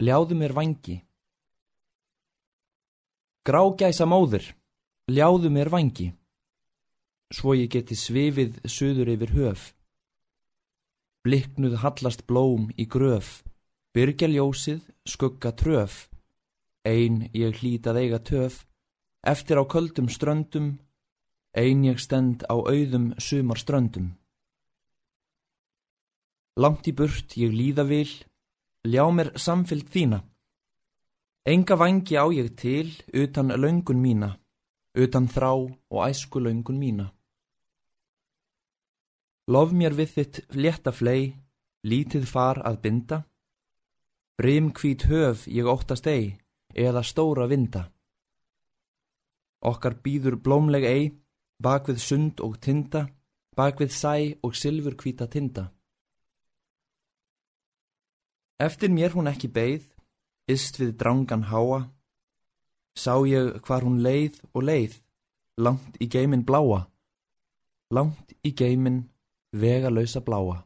ljáðu mér vangi. Grágæsa móður, ljáðu mér vangi, svo ég geti svifið söður yfir höf. Bliknuð hallast blóm í gröf, byrgja ljósið, skugga tröf, ein ég hlítað eiga töf, eftir á köldum ströndum, ein ég stend á auðum sumar ströndum. Langt í burt ég líða vil, ljá mér samfylg þína. Enga vangi á ég til, utan laungun mína, utan þrá og æsku laungun mína. Lof mér við þitt létta flei, lítið far að binda. Brim hvít höf ég óttast ei, eða stóra vinda. Okkar býður blómleg ei, bak við sund og tinda, bak við sæ og sylfur hvíta tinda. Eftir mér hún ekki beigð, ist við drangan háa, sá ég hvar hún leið og leið, langt í geimin bláa, langt í geimin vegalösa bláa.